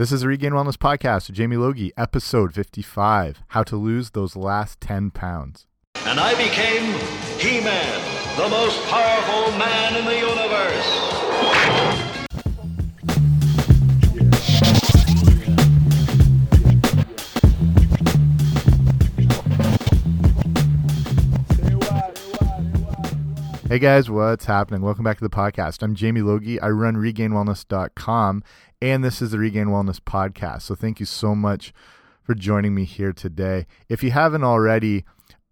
This is the Regain Wellness Podcast with Jamie Logie, episode 55 How to Lose Those Last 10 Pounds. And I became He Man, the most powerful man in the universe. Hey guys, what's happening? Welcome back to the podcast. I'm Jamie Logie. I run regainwellness.com, and this is the Regain Wellness Podcast. So thank you so much for joining me here today. If you haven't already,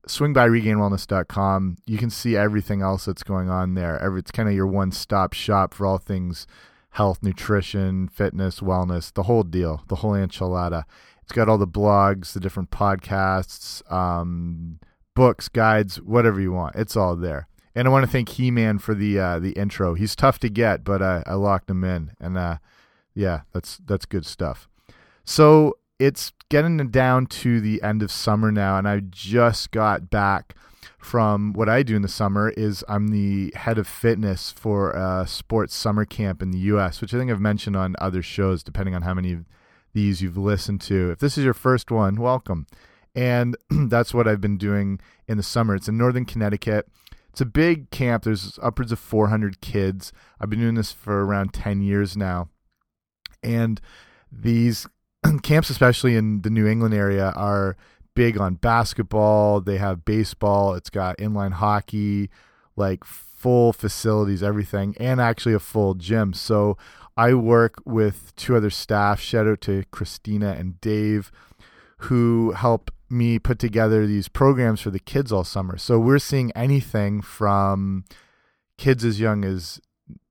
swing by regainwellness.com. You can see everything else that's going on there. It's kind of your one stop shop for all things health, nutrition, fitness, wellness, the whole deal, the whole enchilada. It's got all the blogs, the different podcasts, um, books, guides, whatever you want. It's all there. And I want to thank He Man for the uh, the intro. He's tough to get, but I, I locked him in, and uh, yeah, that's that's good stuff. So it's getting down to the end of summer now, and I just got back from what I do in the summer. Is I'm the head of fitness for a sports summer camp in the U.S., which I think I've mentioned on other shows, depending on how many of these you've listened to. If this is your first one, welcome. And that's what I've been doing in the summer. It's in northern Connecticut it's a big camp. There's upwards of 400 kids. I've been doing this for around 10 years now. And these camps, especially in the New England area, are big on basketball. They have baseball. It's got inline hockey, like full facilities, everything, and actually a full gym. So I work with two other staff. Shout out to Christina and Dave, who help me put together these programs for the kids all summer. So we're seeing anything from kids as young as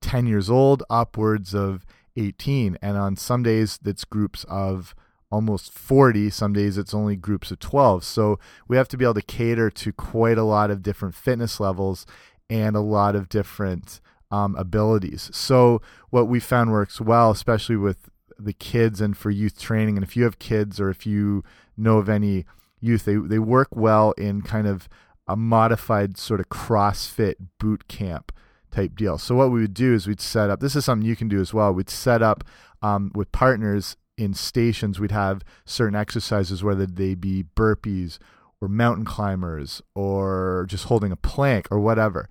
10 years old upwards of 18 and on some days it's groups of almost 40 some days it's only groups of 12 so we have to be able to cater to quite a lot of different fitness levels and a lot of different um, abilities. So what we found works well especially with the kids and for youth training. And if you have kids or if you know of any youth. They they work well in kind of a modified sort of CrossFit boot camp type deal. So what we would do is we'd set up. This is something you can do as well. We'd set up um, with partners in stations. We'd have certain exercises, whether they be burpees or mountain climbers or just holding a plank or whatever.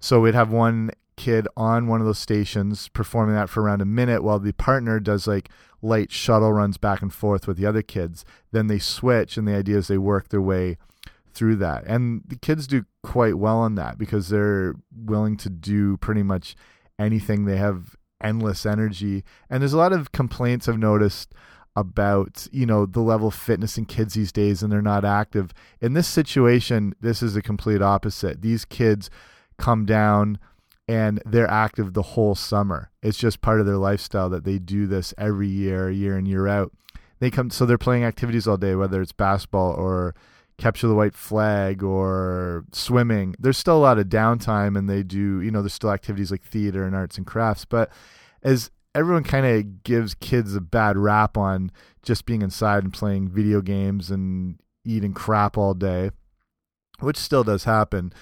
So we'd have one kid on one of those stations performing that for around a minute while the partner does like light shuttle runs back and forth with the other kids. Then they switch, and the idea is they work their way through that. And the kids do quite well on that because they're willing to do pretty much anything. They have endless energy. And there's a lot of complaints I've noticed about, you know, the level of fitness in kids these days and they're not active. In this situation, this is the complete opposite. These kids come down and they're active the whole summer. It's just part of their lifestyle that they do this every year, year in year out. They come so they're playing activities all day, whether it's basketball or capture the white flag or swimming. There's still a lot of downtime, and they do you know there's still activities like theater and arts and crafts. But as everyone kind of gives kids a bad rap on just being inside and playing video games and eating crap all day, which still does happen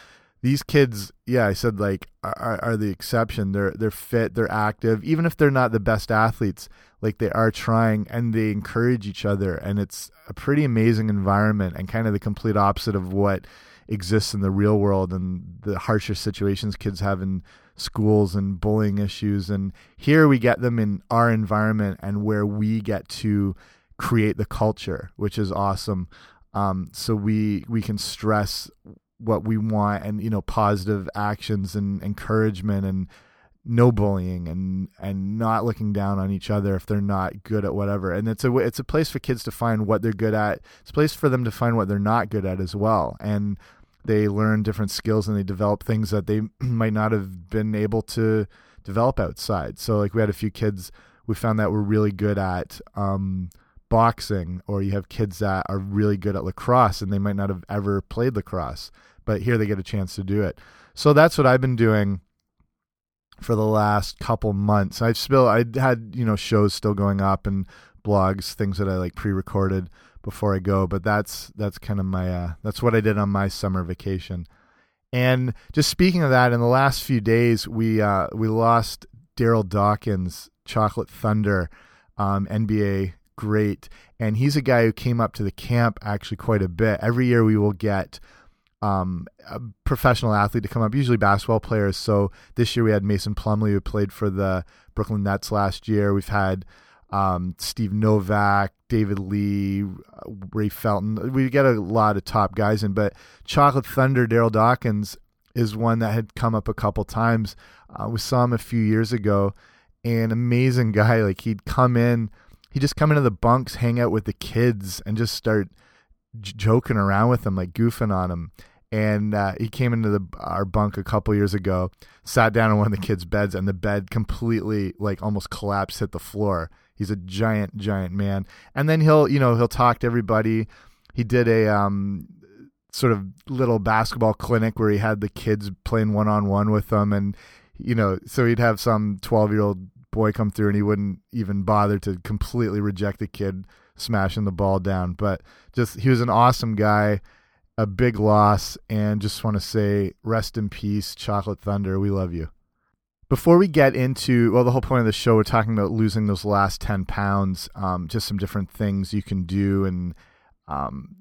these kids, yeah, I said like are, are the exception. They're they're fit, they're active, even if they're not the best athletes. Like they are trying, and they encourage each other, and it's a pretty amazing environment, and kind of the complete opposite of what exists in the real world and the harsher situations kids have in schools and bullying issues. And here we get them in our environment, and where we get to create the culture, which is awesome. Um, so we we can stress what we want and you know positive actions and encouragement and no bullying and and not looking down on each other if they're not good at whatever. And it's a it's a place for kids to find what they're good at. It's a place for them to find what they're not good at as well. And they learn different skills and they develop things that they might not have been able to develop outside. So like we had a few kids we found that were really good at um, boxing or you have kids that are really good at lacrosse and they might not have ever played lacrosse but here they get a chance to do it. So that's what i've been doing for the last couple months. I've still i had you know shows still going up and blogs things that i like pre-recorded before i go but that's that's kind of my uh that's what i did on my summer vacation. And just speaking of that in the last few days we uh we lost darryl dawkins chocolate thunder um, NBA great, and he's a guy who came up to the camp actually quite a bit. Every year we will get um, a professional athlete to come up, usually basketball players. So this year we had Mason Plumlee, who played for the Brooklyn Nets last year. We've had um, Steve Novak, David Lee, Ray Felton. We get a lot of top guys in, but Chocolate Thunder, Darryl Dawkins is one that had come up a couple times. Uh, we saw him a few years ago. An amazing guy. Like he'd come in, he'd just come into the bunks, hang out with the kids, and just start joking around with them, like goofing on them. And uh, he came into the our bunk a couple years ago, sat down on one of the kids' beds, and the bed completely, like, almost collapsed, hit the floor. He's a giant, giant man. And then he'll, you know, he'll talk to everybody. He did a um, sort of little basketball clinic where he had the kids playing one on one with them, and you know, so he'd have some twelve year old boy come through, and he wouldn't even bother to completely reject the kid smashing the ball down. But just he was an awesome guy, a big loss, and just want to say rest in peace, Chocolate Thunder. We love you. Before we get into well, the whole point of the show, we're talking about losing those last ten pounds. Um, just some different things you can do and um,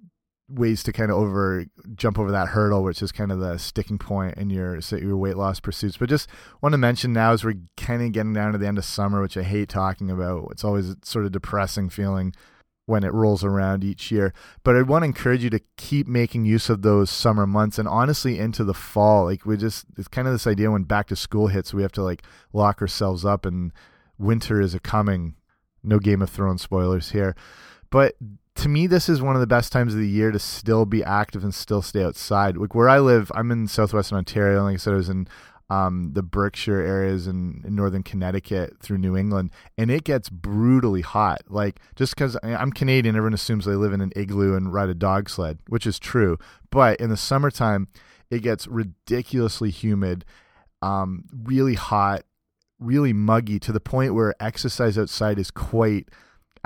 ways to kind of over jump over that hurdle, which is kind of the sticking point in your your weight loss pursuits. But just want to mention now as we're kind of getting down to the end of summer, which I hate talking about. It's always sort of depressing feeling when it rolls around each year. But I want to encourage you to keep making use of those summer months and honestly into the fall. Like we just it's kind of this idea when back to school hits, we have to like lock ourselves up and winter is a coming. No Game of Thrones spoilers here. But to me, this is one of the best times of the year to still be active and still stay outside. Like where I live, I'm in southwestern Ontario. Like I said, I was in um, the Berkshire areas in, in, northern Connecticut through New England, and it gets brutally hot. Like just because I'm Canadian, everyone assumes they live in an igloo and ride a dog sled, which is true. But in the summertime, it gets ridiculously humid, um, really hot, really muggy to the point where exercise outside is quite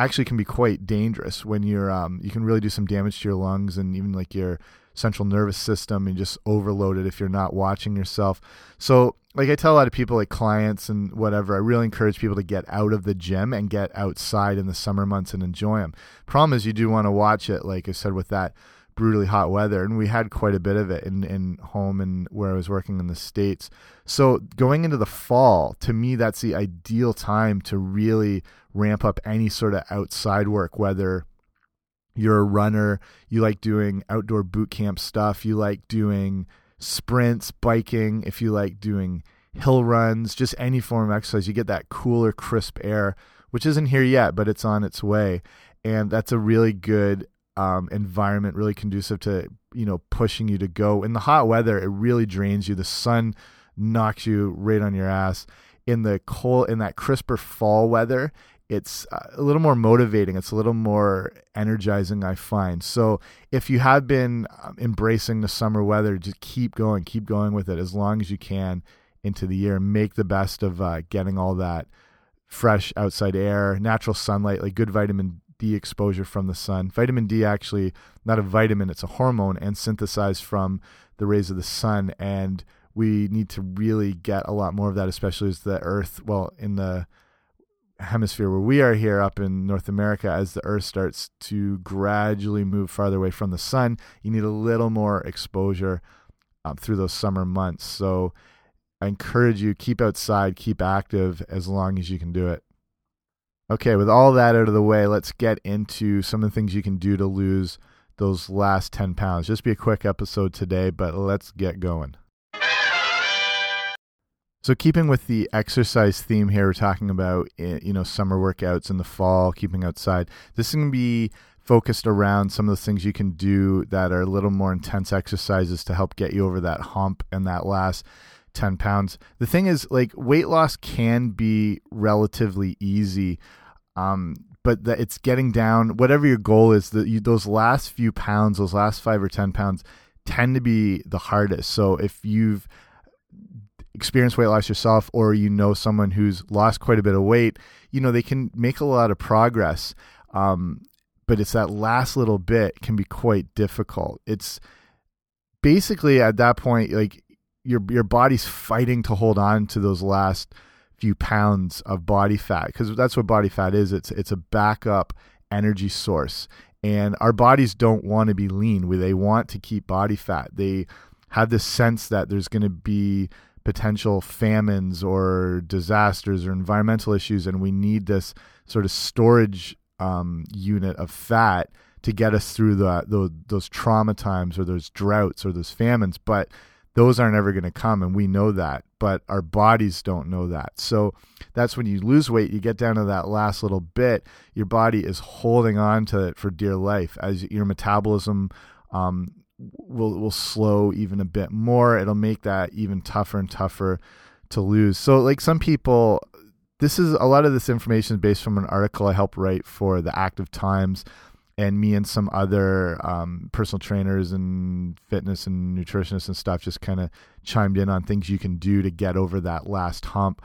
actually can be quite dangerous when you're um, you can really do some damage to your lungs and even like your central nervous system and just overload it if you're not watching yourself. So, like I tell a lot of people, like clients and whatever, I really encourage people to get out of the gym and get outside in the summer months and enjoy them. Problem is, you do want to watch it, like I said, with that brutally hot weather, and we had quite a bit of it in in home and where I was working in the states. So going into the fall, to me, that's the ideal time to really ramp up any sort of outside work, whether you're a runner, you like doing outdoor boot camp stuff, you like doing sprints, biking, if you like doing hill runs, just any form of exercise, you get that cooler, crisp air, which isn't here yet, but it's on its way. And that's a really good um, environment, really conducive to, you know, pushing you to go. In the hot weather, it really drains you. The sun knocks you right on your ass. In the cold, in that crisper fall weather, it's uh, a little more motivating. It's a little more energizing, I find. So if you have been um, embracing the summer weather, just keep going, keep going with it as long as you can into the year. Make the best of uh, getting all that fresh outside air, natural sunlight, like good vitamin D exposure from the sun. Vitamin D actually not a vitamin, it's a hormone and synthesized from the rays of the sun and we need to really get a lot more of that especially as the earth well in the hemisphere where we are here up in North America, as the Earth starts to gradually move farther away from the sun, you need a little more exposure um, through those summer months. So I encourage you keep outside, keep active as long as you can do it. Okay, with all that out of the way, let's get into some of the things you can do to lose those last 10 pounds. Just be a quick episode today, but let's get going. So keeping with the exercise theme here, we're talking about eh, you know summer workouts in the fall, keeping outside. This is going to be focused around some of the things you can do that are a little more intense exercises to help get you over that hump and that last 10 pounds. The thing is, like, weight loss can be relatively easy, um, but that it's getting down, whatever your goal is, that those last few pounds, those last five or 10 pounds, tend to be the hardest. So if you've experienced weight loss yourself or you know someone who's lost quite a bit of weight, you know, they can make a lot of progress. Um, but it's that last little bit can be quite difficult. It's basically at that point, like your your body's fighting to hold on to those last few pounds of body fat because that's what body fat is. It's it's a backup energy source, and our bodies don't want to be lean. They want to keep body fat. They have this sense that there's going to be potential famines or disasters or environmental issues, and we need this sort of storage um, unit of fat to get us through the, those, those trauma times or those droughts or those famines. But those aren't ever going to come, and we know that. But our bodies don't know that. So that's when you lose weight, you get down to that last little bit, your body is holding on to it for dear life as your metabolism um, will will slow even a bit more. It'll make that even tougher and tougher to lose. So like some people this is a lot of this information is based from an article I helped write for the Active Times and me and some other um, personal trainers and fitness and nutritionists and stuff just kind of chimed in on things you can do to get over that last hump.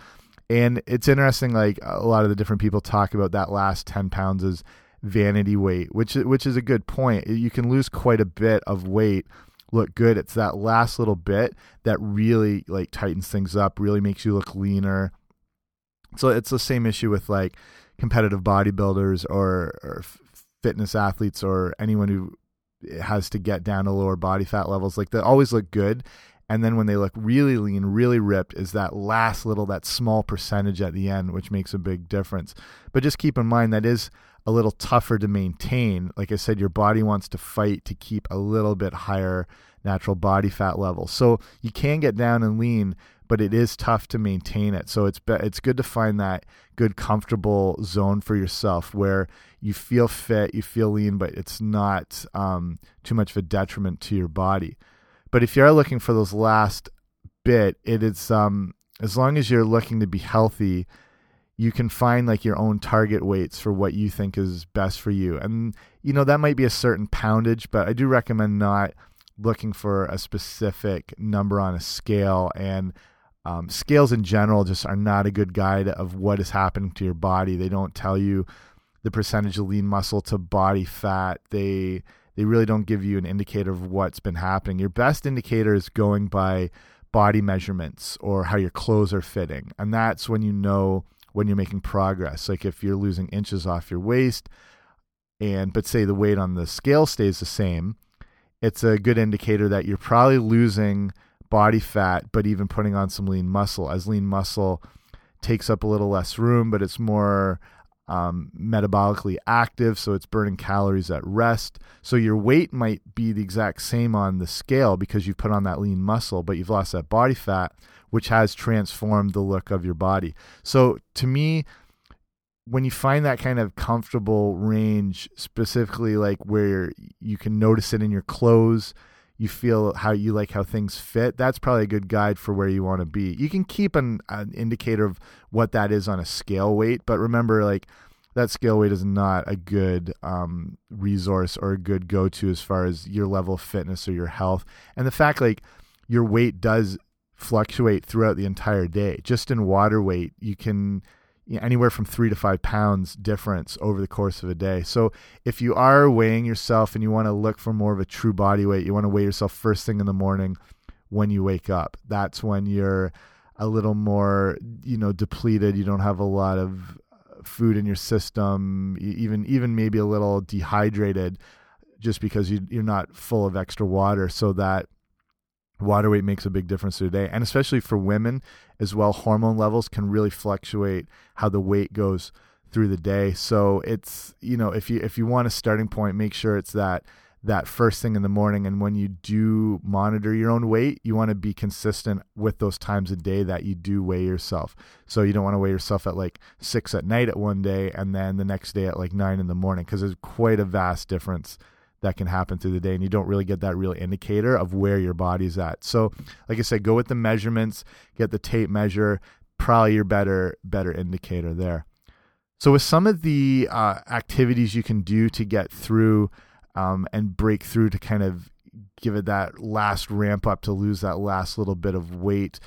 And it's interesting, like a lot of the different people talk about that last 10 pounds is vanity weight, which which is a good point. You can lose quite a bit of weight, look good. It's that last little bit that really like tightens things up, really makes you look leaner. So it's the same issue with like competitive bodybuilders or, or fitness athletes or anyone who has to get down to lower body fat levels. Like they always look good. And then when they look really lean, really ripped, is that last little, that small percentage at the end, which makes a big difference. But just keep in mind that is a little tougher to maintain. Like I said, your body wants to fight to keep a little bit higher natural body fat level. So you can get down and lean, but it is tough to maintain it. So it's it's good to find that good comfortable zone for yourself where you feel fit, you feel lean, but it's not um, too much of a detriment to your body. But if you are looking for those last bit, it is um, as long as you're looking to be healthy you can find like your own target weights for what you think is best for you. And you know that might be a certain poundage, but I do recommend not looking for a specific number on a scale and um, scales in general just are not a good guide of what is happening to your body. They don't tell you the percentage of lean muscle to body fat. They they really don't give you an indicator of what's been happening. Your best indicator is going by body measurements or how your clothes are fitting, and that's when you know when you're making progress. Like if you're losing inches off your waist, and but say the weight on the scale stays the same, it's a good indicator that you're probably losing body fat, but even putting on some lean muscle. As lean muscle takes up a little less room, but it's more um, metabolically active, so it's burning calories at rest. So your weight might be the exact same on the scale because you've put on that lean muscle, but you've lost that body fat which has transformed the look of your body. So to me, when you find that kind of comfortable range, specifically like where you can notice it in your clothes, you feel how you like how things fit, that's probably a good guide for where you want to be. You can keep an, an indicator of what that is on a scale weight, but remember, like, that scale weight is not a good um, resource or a good go to as far as your level of fitness or your health. And the fact, like, your weight does fluctuate throughout the entire day. Just in water weight, you can you know, anywhere from three to five pounds difference over the course of a day. So if you are weighing yourself and you want to look for more of a true body weight, you want to weigh yourself first thing in the morning when you wake up. That's when you're a little more, you know, depleted. You don't have a lot of uh, food in your system, even even maybe a little dehydrated, just because you, you're not full of extra water. So that water weight makes a big difference today and especially for women as well hormone levels can really fluctuate how the weight goes through the day. So it's you know if you if you want a starting point make sure it's that that first thing in the morning. And when you do monitor your own weight you want to be consistent with those times a day that you do weigh yourself. So you don't want to weigh yourself at like six at night at one day and then the next day at like nine in the morning because there's quite a vast difference that can happen through the day and you don't really get that real indicator of where your body's at. So, like I said, go with the measurements, get the tape measure, probably your better better indicator there. So, with some of the uh, activities you can do to get through um, and break through to kind of give it that last ramp up to lose that last little bit of weight,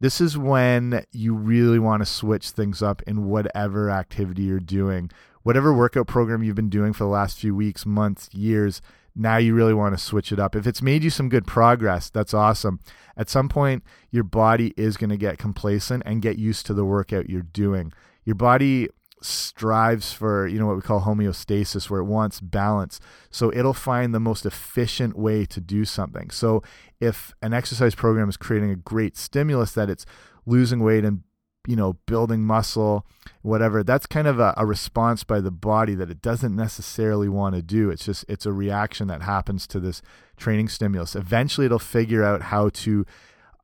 this is when you really want to switch things up in whatever activity you're doing whatever workout program you've been doing for the last few weeks, months, years, now you really want to switch it up. If it's made you some good progress, that's awesome. At some point, your body is going to get complacent and get used to the workout you're doing. Your body strives for you know what we call homeostasis where it wants balance so it'll find the most efficient way to do something so if an exercise program is creating a great stimulus that it's losing weight and you know building muscle whatever that's kind of a, a response by the body that it doesn't necessarily want to do. It's just it's a reaction that happens to this training stimulus. Eventually it'll figure out how to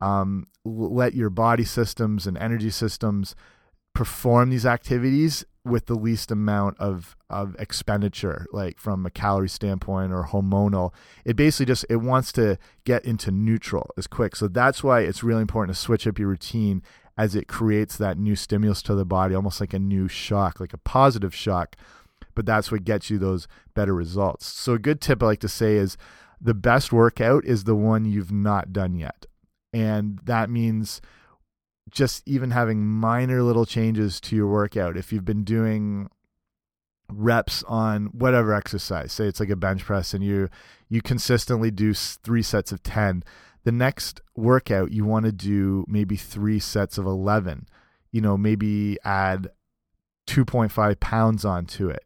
um, let your body systems and energy systems perform these activities with the least amount of of expenditure like from a calorie standpoint or hormonal. It basically just it wants to get into neutral as quick. So that's why it's really important to switch up your routine as it creates that new stimulus to the body almost like a new shock like a positive shock. But that's what gets you those better results. So a good tip i like to say is the best workout is the one you've not done yet. And that means just even having minor little changes to your workout. If you've been doing reps on whatever exercise, say it's like a bench press and you you consistently do 3 sets of 10, the next workout you want to do maybe 3 sets of 11. You know, maybe add 2.5 pounds onto it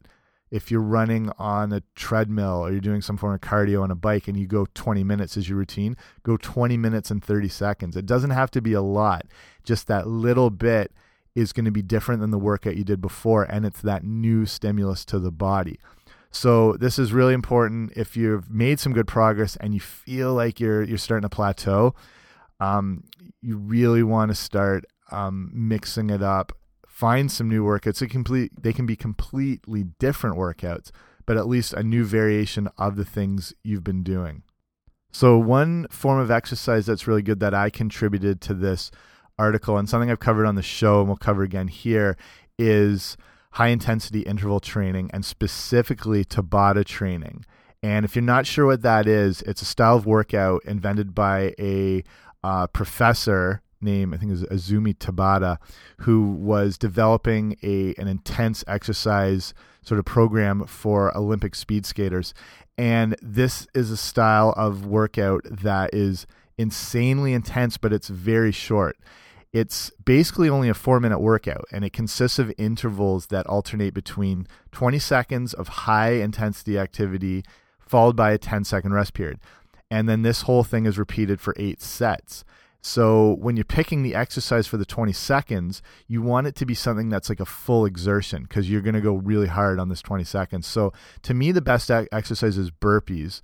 if you're running on a treadmill or you're doing some form of cardio on a bike and you go 20 minutes as your routine, go 20 minutes and 30 seconds. It doesn't have to be a lot, just that little bit is going to be different than the workout you did before, and it's that new stimulus to the body. So this is really important. If you've made some good progress and you feel like you're you're starting to plateau, um, you really want to start um, mixing it up find some new workouts. It complete they can be completely different workouts, but at least a new variation of the things you've been doing. So one form of exercise that's really good that I contributed to this article and something I've covered on the show and we'll cover again here is high intensity interval training and specifically Tabata training. And if you're not sure what that is, it's a style of workout invented by a uh, professor named, I think it was Azumi Tabata, who was developing a an intense exercise sort of program for Olympic speed skaters. And this is a style of workout that is insanely intense, but it's very short. It's basically only a four minute workout, and it consists of intervals that alternate between 20 seconds of high intensity activity, followed by a 10 second rest period. And then this whole thing is repeated for eight sets. So when you're picking the exercise for the 20 seconds, you want it to be something that's like a full exertion because you're going to go really hard on this 20 seconds. So to me, the best exercise is burpees,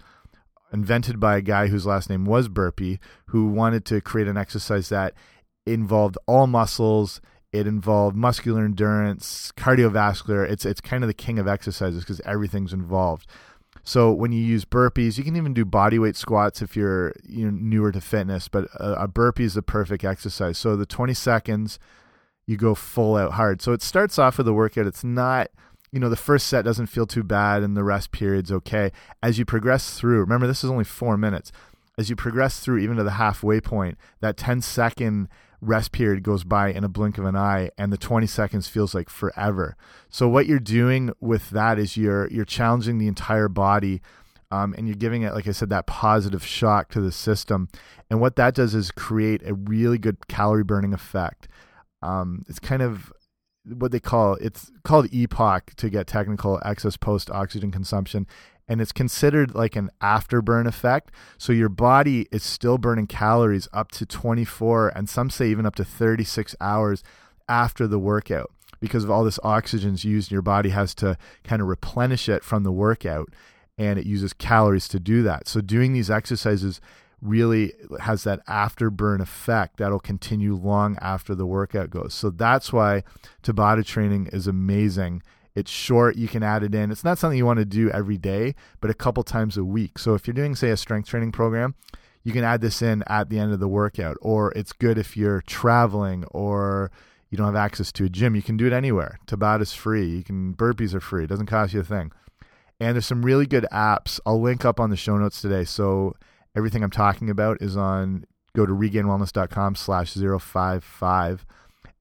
invented by a guy whose last name was Burpee, who wanted to create an exercise that involved all muscles. It involved muscular endurance, cardiovascular. It's it's kind of the king of exercises because everything's involved. So when you use burpees, you can even do bodyweight squats if you're you know, newer to fitness. But a, a burpee is the perfect exercise. So the 20 seconds, you go full out hard. So it starts off with a workout. It's not you know the first set doesn't feel too bad and the rest period's okay. As you progress through, remember this is only four minutes. As you progress through, even to the halfway point, that 10 second rest period goes by in a blink of an eye and the 20 seconds feels like forever. So what you're doing with that is you're you're challenging the entire body um, and you're giving it, like I said, that positive shock to the system. And what that does is create a really good calorie burning effect. Um, it's kind of what they call it's called EPOC to get technical excess post oxygen consumption and it's considered like an afterburn effect. So your body is still burning calories up to 24 and some say even up to 36 hours after the workout because of all this oxygen's used your body has to kind of replenish it from the workout and it uses calories to do that. So doing these exercises really has that afterburn effect that'll continue long after the workout goes. So that's why Tabata training is amazing it's short, you can add it in. It's not something you want to do every day, but a couple times a week. So if you're doing, say, a strength training program, you can add this in at the end of the workout. Or it's good if you're traveling or you don't have access to a gym. You can do it anywhere. Tabata is free. You can burpees are free. It doesn't cost you a thing. And there's some really good apps. I'll link up on the show notes today. So everything I'm talking about is on go to regainwellness.com slash 055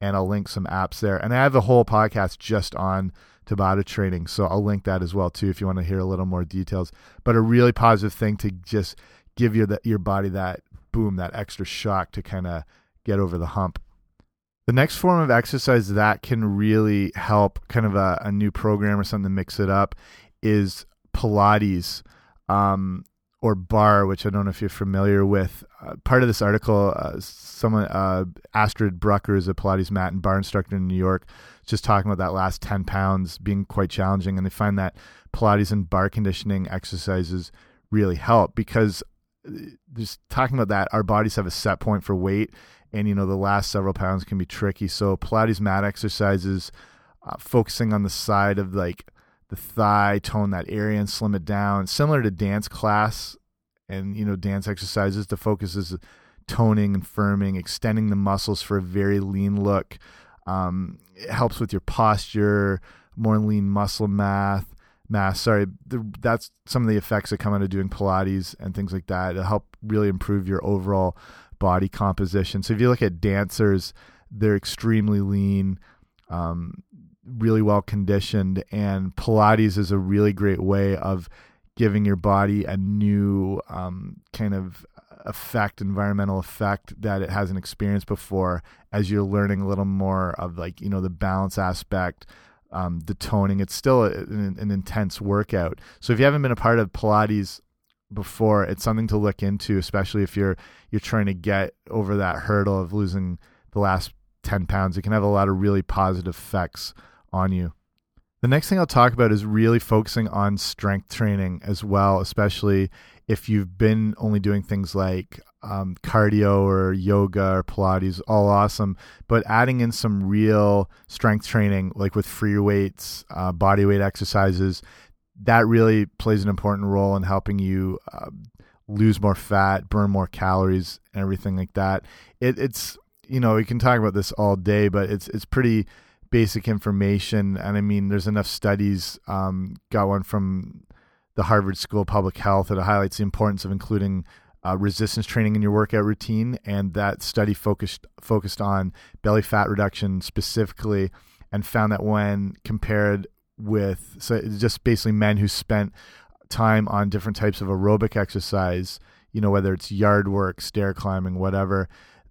and I'll link some apps there. And I have a whole podcast just on Tabata training. So I'll link that as well too if you want to hear a little more details. But a really positive thing to just give your your body that boom, that extra shock to kind of get over the hump. The next form of exercise that can really help, kind of a, a new program or something to mix it up, is Pilates. Um, or bar, which I don't know if you're familiar with. Uh, part of this article, uh, someone, uh, Astrid Brucker is a Pilates mat and bar instructor in New York, just talking about that last 10 pounds being quite challenging. And they find that Pilates and bar conditioning exercises really help because uh, just talking about that, our bodies have a set point for weight. And, you know, the last several pounds can be tricky. So Pilates mat exercises, uh, focusing on the side of like, the thigh, tone that area and slim it down. Similar to dance class and you know dance exercises, the focus is toning and firming, extending the muscles for a very lean look. Um, it helps with your posture, more lean muscle mass. Mass, sorry, the, that's some of the effects that come out of doing Pilates and things like that. It'll help really improve your overall body composition. So if you look at dancers, they're extremely lean. Um, really well conditioned and pilates is a really great way of giving your body a new um, kind of effect environmental effect that it hasn't experienced before as you're learning a little more of like you know the balance aspect um, the toning. It's still a, an, an intense workout. So if you haven't been a part of pilates before it's something to look into especially if you're you're trying to get over that hurdle of losing the last 10 pounds. It can have a lot of really positive effects on you. The next thing I'll talk about is really focusing on strength training as well, especially if you've been only doing things like um, cardio or yoga or Pilates, all awesome. But adding in some real strength training, like with free weights, uh, body weight exercises, that really plays an important role in helping you uh, lose more fat, burn more calories, and everything like that. It, it's you know we can talk about this all day, but it's it's pretty basic information. And I mean, there's enough studies. Um, got one from the Harvard School of Public Health that highlights the importance of including uh, resistance training in your workout routine. And that study focused focused on belly fat reduction specifically, and found that when compared with so just basically men who spent time on different types of aerobic exercise, you know, whether it's yard work, stair climbing, whatever,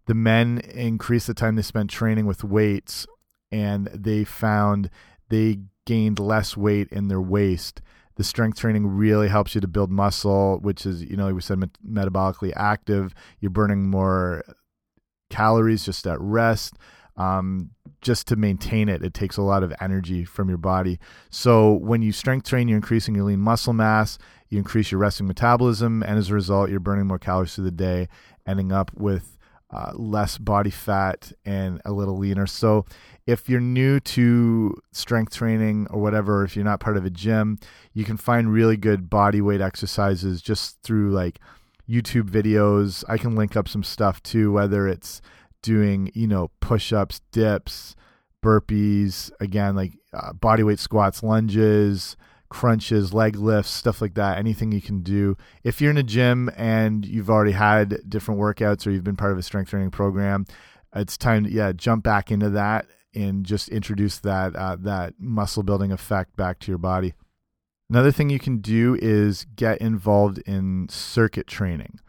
the men increased the time they spent training with weights and they found they gained less weight in their waist. The strength training really helps you to build muscle, which is, you know, like we said, met metabolically active. You're burning more calories just at rest. Um, just to maintain it, it takes a lot of energy from your body. So when you strength train, you're increasing your lean muscle mass, you increase your resting metabolism, and as a result, you're burning more calories through the day, ending up with uh, less body fat and a little leaner. So, if you're new to strength training or whatever, if you're not part of a gym, you can find really good body weight exercises just through like YouTube videos. I can link up some stuff too, whether it's doing, you know, push ups, dips, burpees, again, like uh, body weight squats, lunges, crunches, leg lifts, stuff like that, anything you can do. If you're in a gym and you've already had different workouts or you've been part of a strength training program, it's time to yeah, jump back into that and just introduce that uh, that muscle building effect back to your body. Another thing you can do is get involved in circuit training.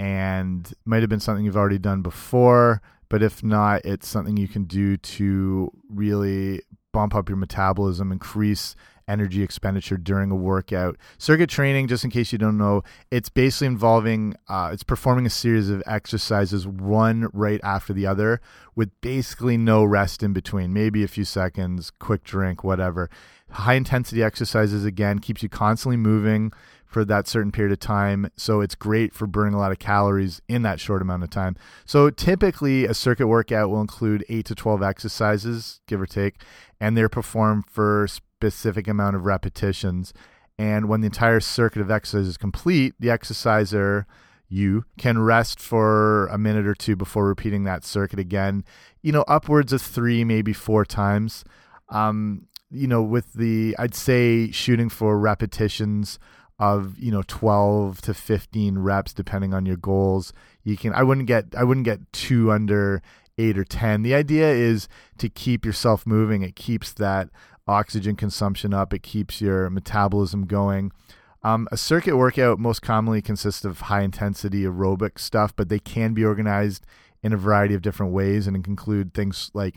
And might have been something you've already done before, but if not, it's something you can do to really bump up your metabolism, increase energy expenditure during a workout. Circuit training, just in case you don't know, it's basically involving uh, it's performing a series of exercises one right after the other with basically no rest in between. Maybe a few seconds, quick drink, whatever. High intensity exercises again keeps you constantly moving for that certain period of time. So it's great for burning a lot of calories in that short amount of time. So typically, a circuit workout will include 8 to 12 exercises, give or take, and they're performed for specific amount of repetitions. And when the entire circuit of exercise is complete, the exerciser, you, can rest for a minute or two before repeating that circuit again, you know, upwards of three, maybe four times. Um, you know, with the, I'd say shooting for repetitions of you know 12 to 15 reps depending on your goals you can i wouldn't get i wouldn't get two under eight or ten the idea is to keep yourself moving it keeps that oxygen consumption up, it keeps your metabolism going. Um, a circuit workout most commonly consists of high intensity aerobic stuff, but they can be organized in a variety of different ways and include things like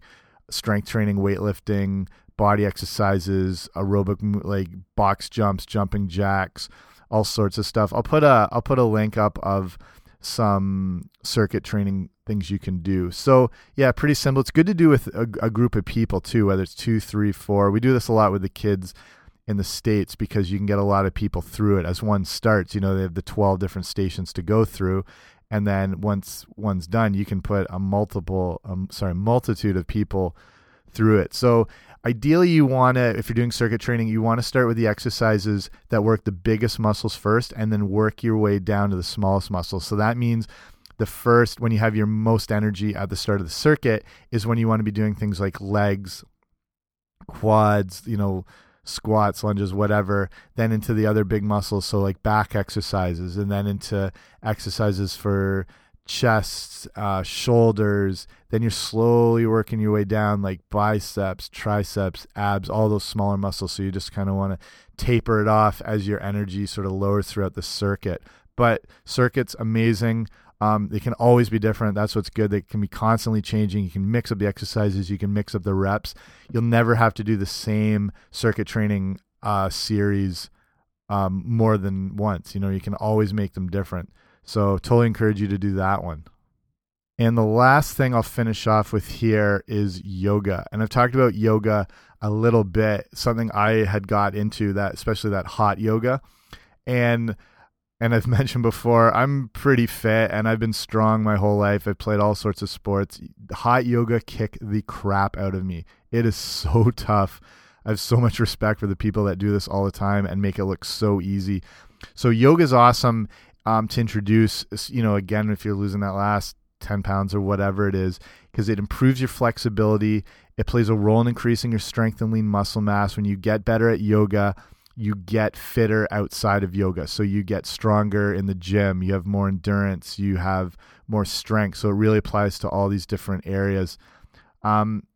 strength training, weightlifting, body exercises, aerobic like box jumps, jumping jacks, all sorts of stuff. I'll put a I'll put a link up of some circuit training things you can do. So yeah, pretty simple. It's good to do with a, a, group of people too, whether it's two, three, four. We do this a lot with the kids in the states because you can get a lot of people through it as one starts. You know, they have the twelve different stations to go through, and then once one's done, you can put a multiple, um, sorry, multitude of people through it. So ideally you want to if you're doing circuit training you want to start with the exercises that work the biggest muscles first and then work your way down to the smallest muscles so that means the first when you have your most energy at the start of the circuit is when you want to be doing things like legs quads you know squats lunges whatever then into the other big muscles so like back exercises and then into exercises for chest, uh, shoulders. Then you're slowly working your way down, like biceps, triceps, abs, all those smaller muscles. So you just kind of want to taper it off as your energy sort of lowers throughout the circuit. But circuits, amazing. Um, they can always be different. That's what's good. They can be constantly changing. You can mix up the exercises. You can mix up the reps. You'll never have to do the same circuit training uh, series um, more than once. You know, you can always make them different. So totally encourage you to do that one. And the last thing I'll finish off with here is yoga. And I've talked about yoga a little bit, something I had got into that especially that hot yoga. And and I've mentioned before, I'm pretty fit and I've been strong my whole life. I've played all sorts of sports. Hot yoga kick the crap out of me. It is so tough. I have so much respect for the people that do this all the time and make it look so easy. So yoga is awesome um, to introduce, you know, again, if you're losing that last 10 pounds or whatever it is, because it improves your flexibility. It plays a role in increasing your strength and lean muscle mass. When you get better at yoga, you get fitter outside of yoga. So you get stronger in the gym, you have more endurance, you have more strength. So it really applies to all these different areas. Um,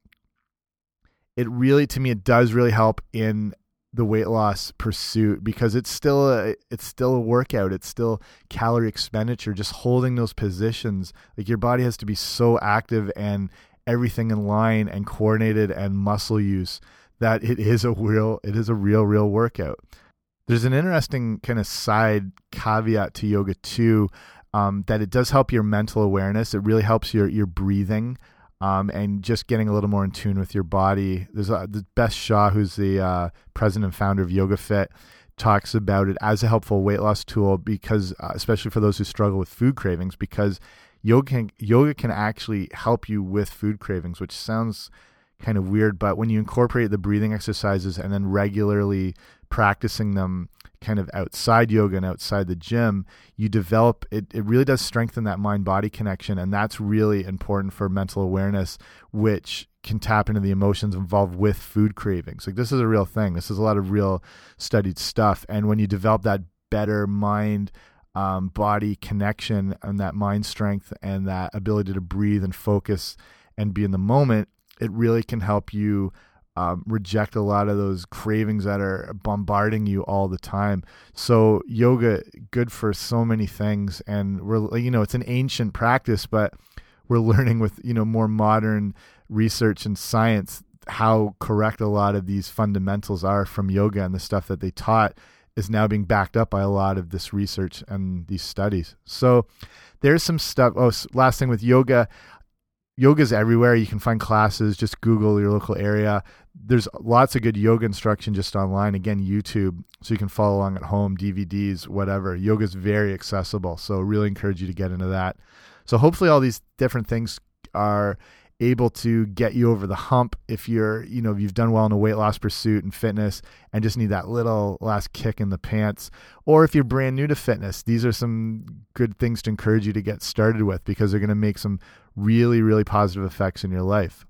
it really, to me, it does really help in the weight loss pursuit because it's still a it's still a workout it's still calorie expenditure just holding those positions like your body has to be so active and everything in line and coordinated and muscle use that it is a real it is a real real workout there's an interesting kind of side caveat to yoga too um, that it does help your mental awareness it really helps your your breathing um, and just getting a little more in tune with your body. There's a, the Beth Shaw, who's the uh, president and founder of Yoga Fit, talks about it as a helpful weight loss tool because, uh, especially for those who struggle with food cravings, because yoga can, yoga can actually help you with food cravings, which sounds kind of weird, but when you incorporate the breathing exercises and then regularly practicing them kind of outside yoga and outside the gym, you develop it, it really does strengthen that mind body connection. And that's really important for mental awareness, which can tap into the emotions involved with food cravings. Like this is a real thing. This is a lot of real studied stuff. And when you develop that better mind um, body connection and that mind strength and that ability to breathe and focus and be in the moment, it really can help you um, reject a lot of those cravings that are bombarding you all the time. So yoga good for so many things, and we're you know it's an ancient practice, but we're learning with you know more modern research and science how correct a lot of these fundamentals are from yoga and the stuff that they taught is now being backed up by a lot of this research and these studies. So there's some stuff. Oh, last thing with yoga, yoga's everywhere. You can find classes. Just Google your local area. There's lots of good yoga instruction just online. Again, YouTube, so you can follow along at home, DVDs, whatever. Yoga's very accessible, so really encourage you to get into that. So hopefully, all these different things are able to get you over the hump if you're, you know, if you've done well in a weight loss pursuit and fitness and just need that little last kick in the pants. Or if you're brand new to fitness, these are some good things to encourage you to get started with because they're going to make some really, really positive effects in your life.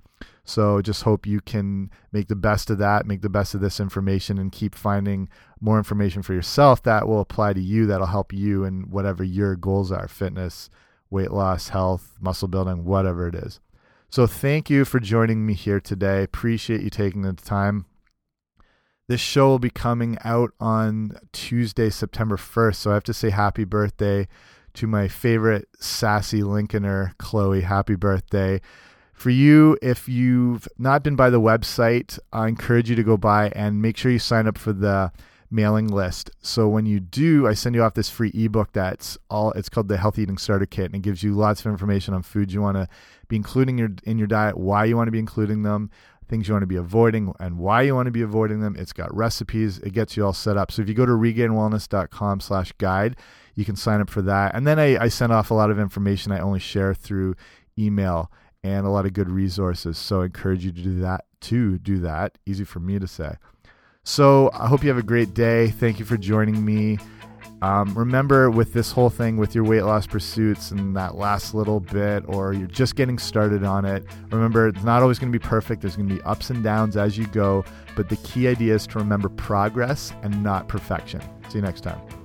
So just hope you can make the best of that, make the best of this information, and keep finding more information for yourself that will apply to you, that'll help you in whatever your goals are fitness, weight loss, health, muscle building, whatever it is. So thank you for joining me here today. Appreciate you taking the time. this show will be coming out on Tuesday, September 1st. So I have to say happy birthday to my favorite sassy Lincolner, Chloe. Happy birthday. For you, if you've not been by the website, I encourage you to go by and make sure you sign up for the mailing list. So when you do, I send you off this free ebook that's all it's called the Healthy Eating Starter Kit and it gives you lots of information on foods you want to be including your in your diet, why you want to be including them, things you want to be avoiding and why you want to be avoiding them. It's got recipes. It gets you all set up. So if you go to regainwellness.com slash guide, you can sign up for that. And then I, I send off a lot of information I only share through email and a lot of good resources. So I encourage you to do that to do that. Easy for me to say. So I hope you have a great day. Thank you for joining me. Um, remember, with this whole thing, with your weight loss pursuits and that last little bit, or you're just getting started on it, remember, it's not always going to be perfect. There's going to be ups and downs as you go. But the key idea is to remember progress and not perfection. See you next time.